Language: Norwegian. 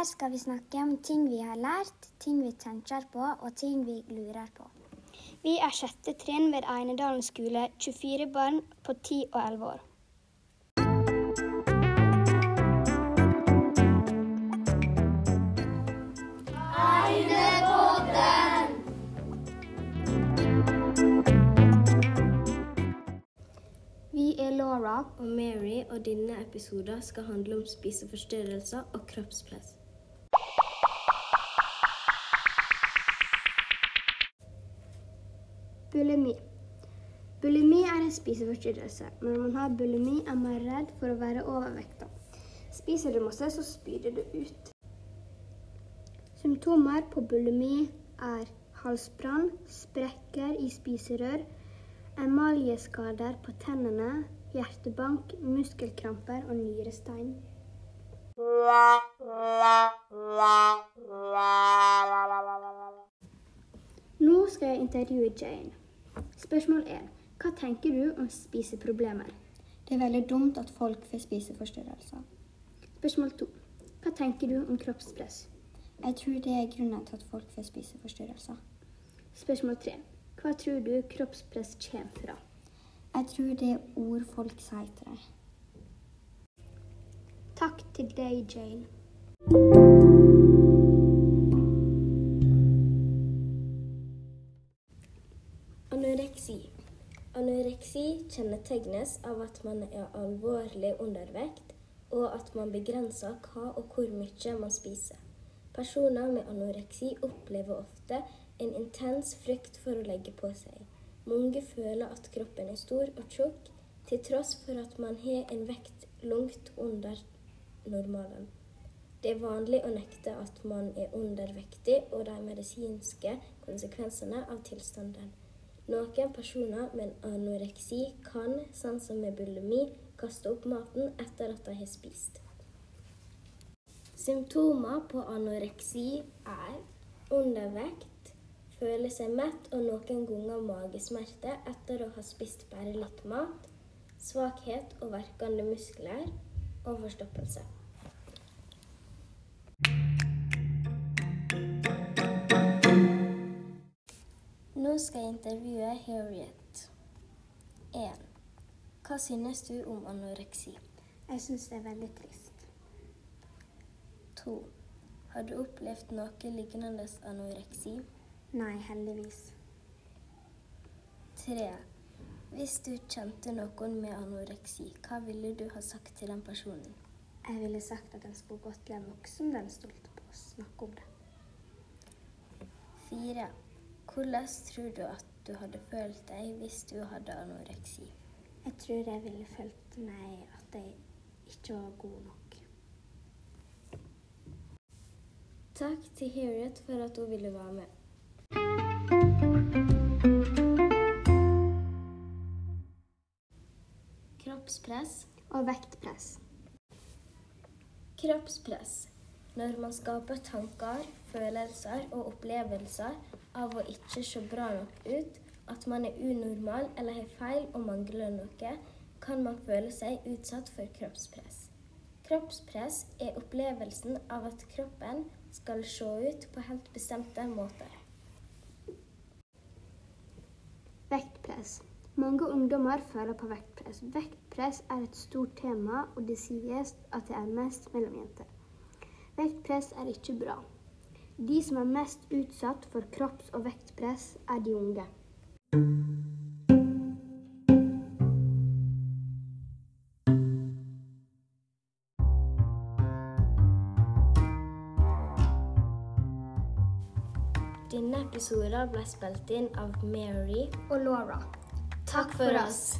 Her skal vi snakke om ting vi har lært, ting vi tenker på, og ting vi lurer på. Vi er sjette trinn ved Einedalen skole, 24 barn på 10 og 11 år. Vi er Laura og Mary, og denne episoden skal handle om spiseforstyrrelser og kroppspress. Bulimi. Bulimi er en spiseforstyrrelse. Når man har bulimi, er man redd for å være overvekta. Spiser du masse, så spyr du ut. Symptomer på bulimi er halsbrann, sprekker i spiserør, emaljeskader på tennene, hjertebank, muskelkramper og nyrestein. Nå skal jeg intervjue Jane. Spørsmål 1. Hva tenker du om spiseproblemer? Det er veldig dumt at folk får spiseforstyrrelser. Spørsmål 2. Hva tenker du om kroppspress? Jeg tror det er grunnen til at folk får spiseforstyrrelser. Spørsmål 3. Hva tror du kroppspress kommer fra? Jeg tror det er ord folk sier til deg. Takk til deg, Jane. Anoreksi kjennetegnes av at man er alvorlig undervekt, og at man begrenser hva og hvor mye man spiser. Personer med anoreksi opplever ofte en intens frykt for å legge på seg. Mange føler at kroppen er stor og tjukk, til tross for at man har en vekt langt under normalen. Det er vanlig å nekte at man er undervektig og de medisinske konsekvensene av tilstanden. Noen personer med anoreksi kan, sånn som med bulimi, kaste opp maten etter at de har spist. Symptomer på anoreksi er undervekt, føle seg mett og noen ganger magesmerte etter å ha spist bare litt mat, svakhet og verkende muskler og forstoppelse. Skal jeg intervjue Harriet. 1. Hva synes du om anoreksi? Jeg synes det er veldig trist. 2. Har du opplevd noe lignende anoreksi? Nei, heldigvis. 3. Hvis du kjente noen med anoreksi, hva ville du ha sagt til den personen? Jeg ville sagt at den skulle til en voksen den stolte på å snakke om det. 4. Hvordan tror du at du hadde følt deg hvis du hadde anoreksi? Jeg tror jeg ville følt meg at jeg ikke var god nok. Takk til Harriet for at hun ville være med. Kroppspress. Og vektpress. Kroppspress. Når man skaper tanker, følelser og opplevelser av å ikke se bra nok ut, at man er unormal eller har feil og mangler noe, kan man føle seg utsatt for kroppspress. Kroppspress er opplevelsen av at kroppen skal se ut på helt bestemte måter. Vektpress. Mange ungdommer føler på vektpress. Vektpress er et stort tema, og det sies at det er mest mellom jenter. Vektpress er ikke bra. De som er mest utsatt for kropps- og vektpress, er de unge. Denne episoden ble spilt inn av Mary. Og Laura. Takk for oss.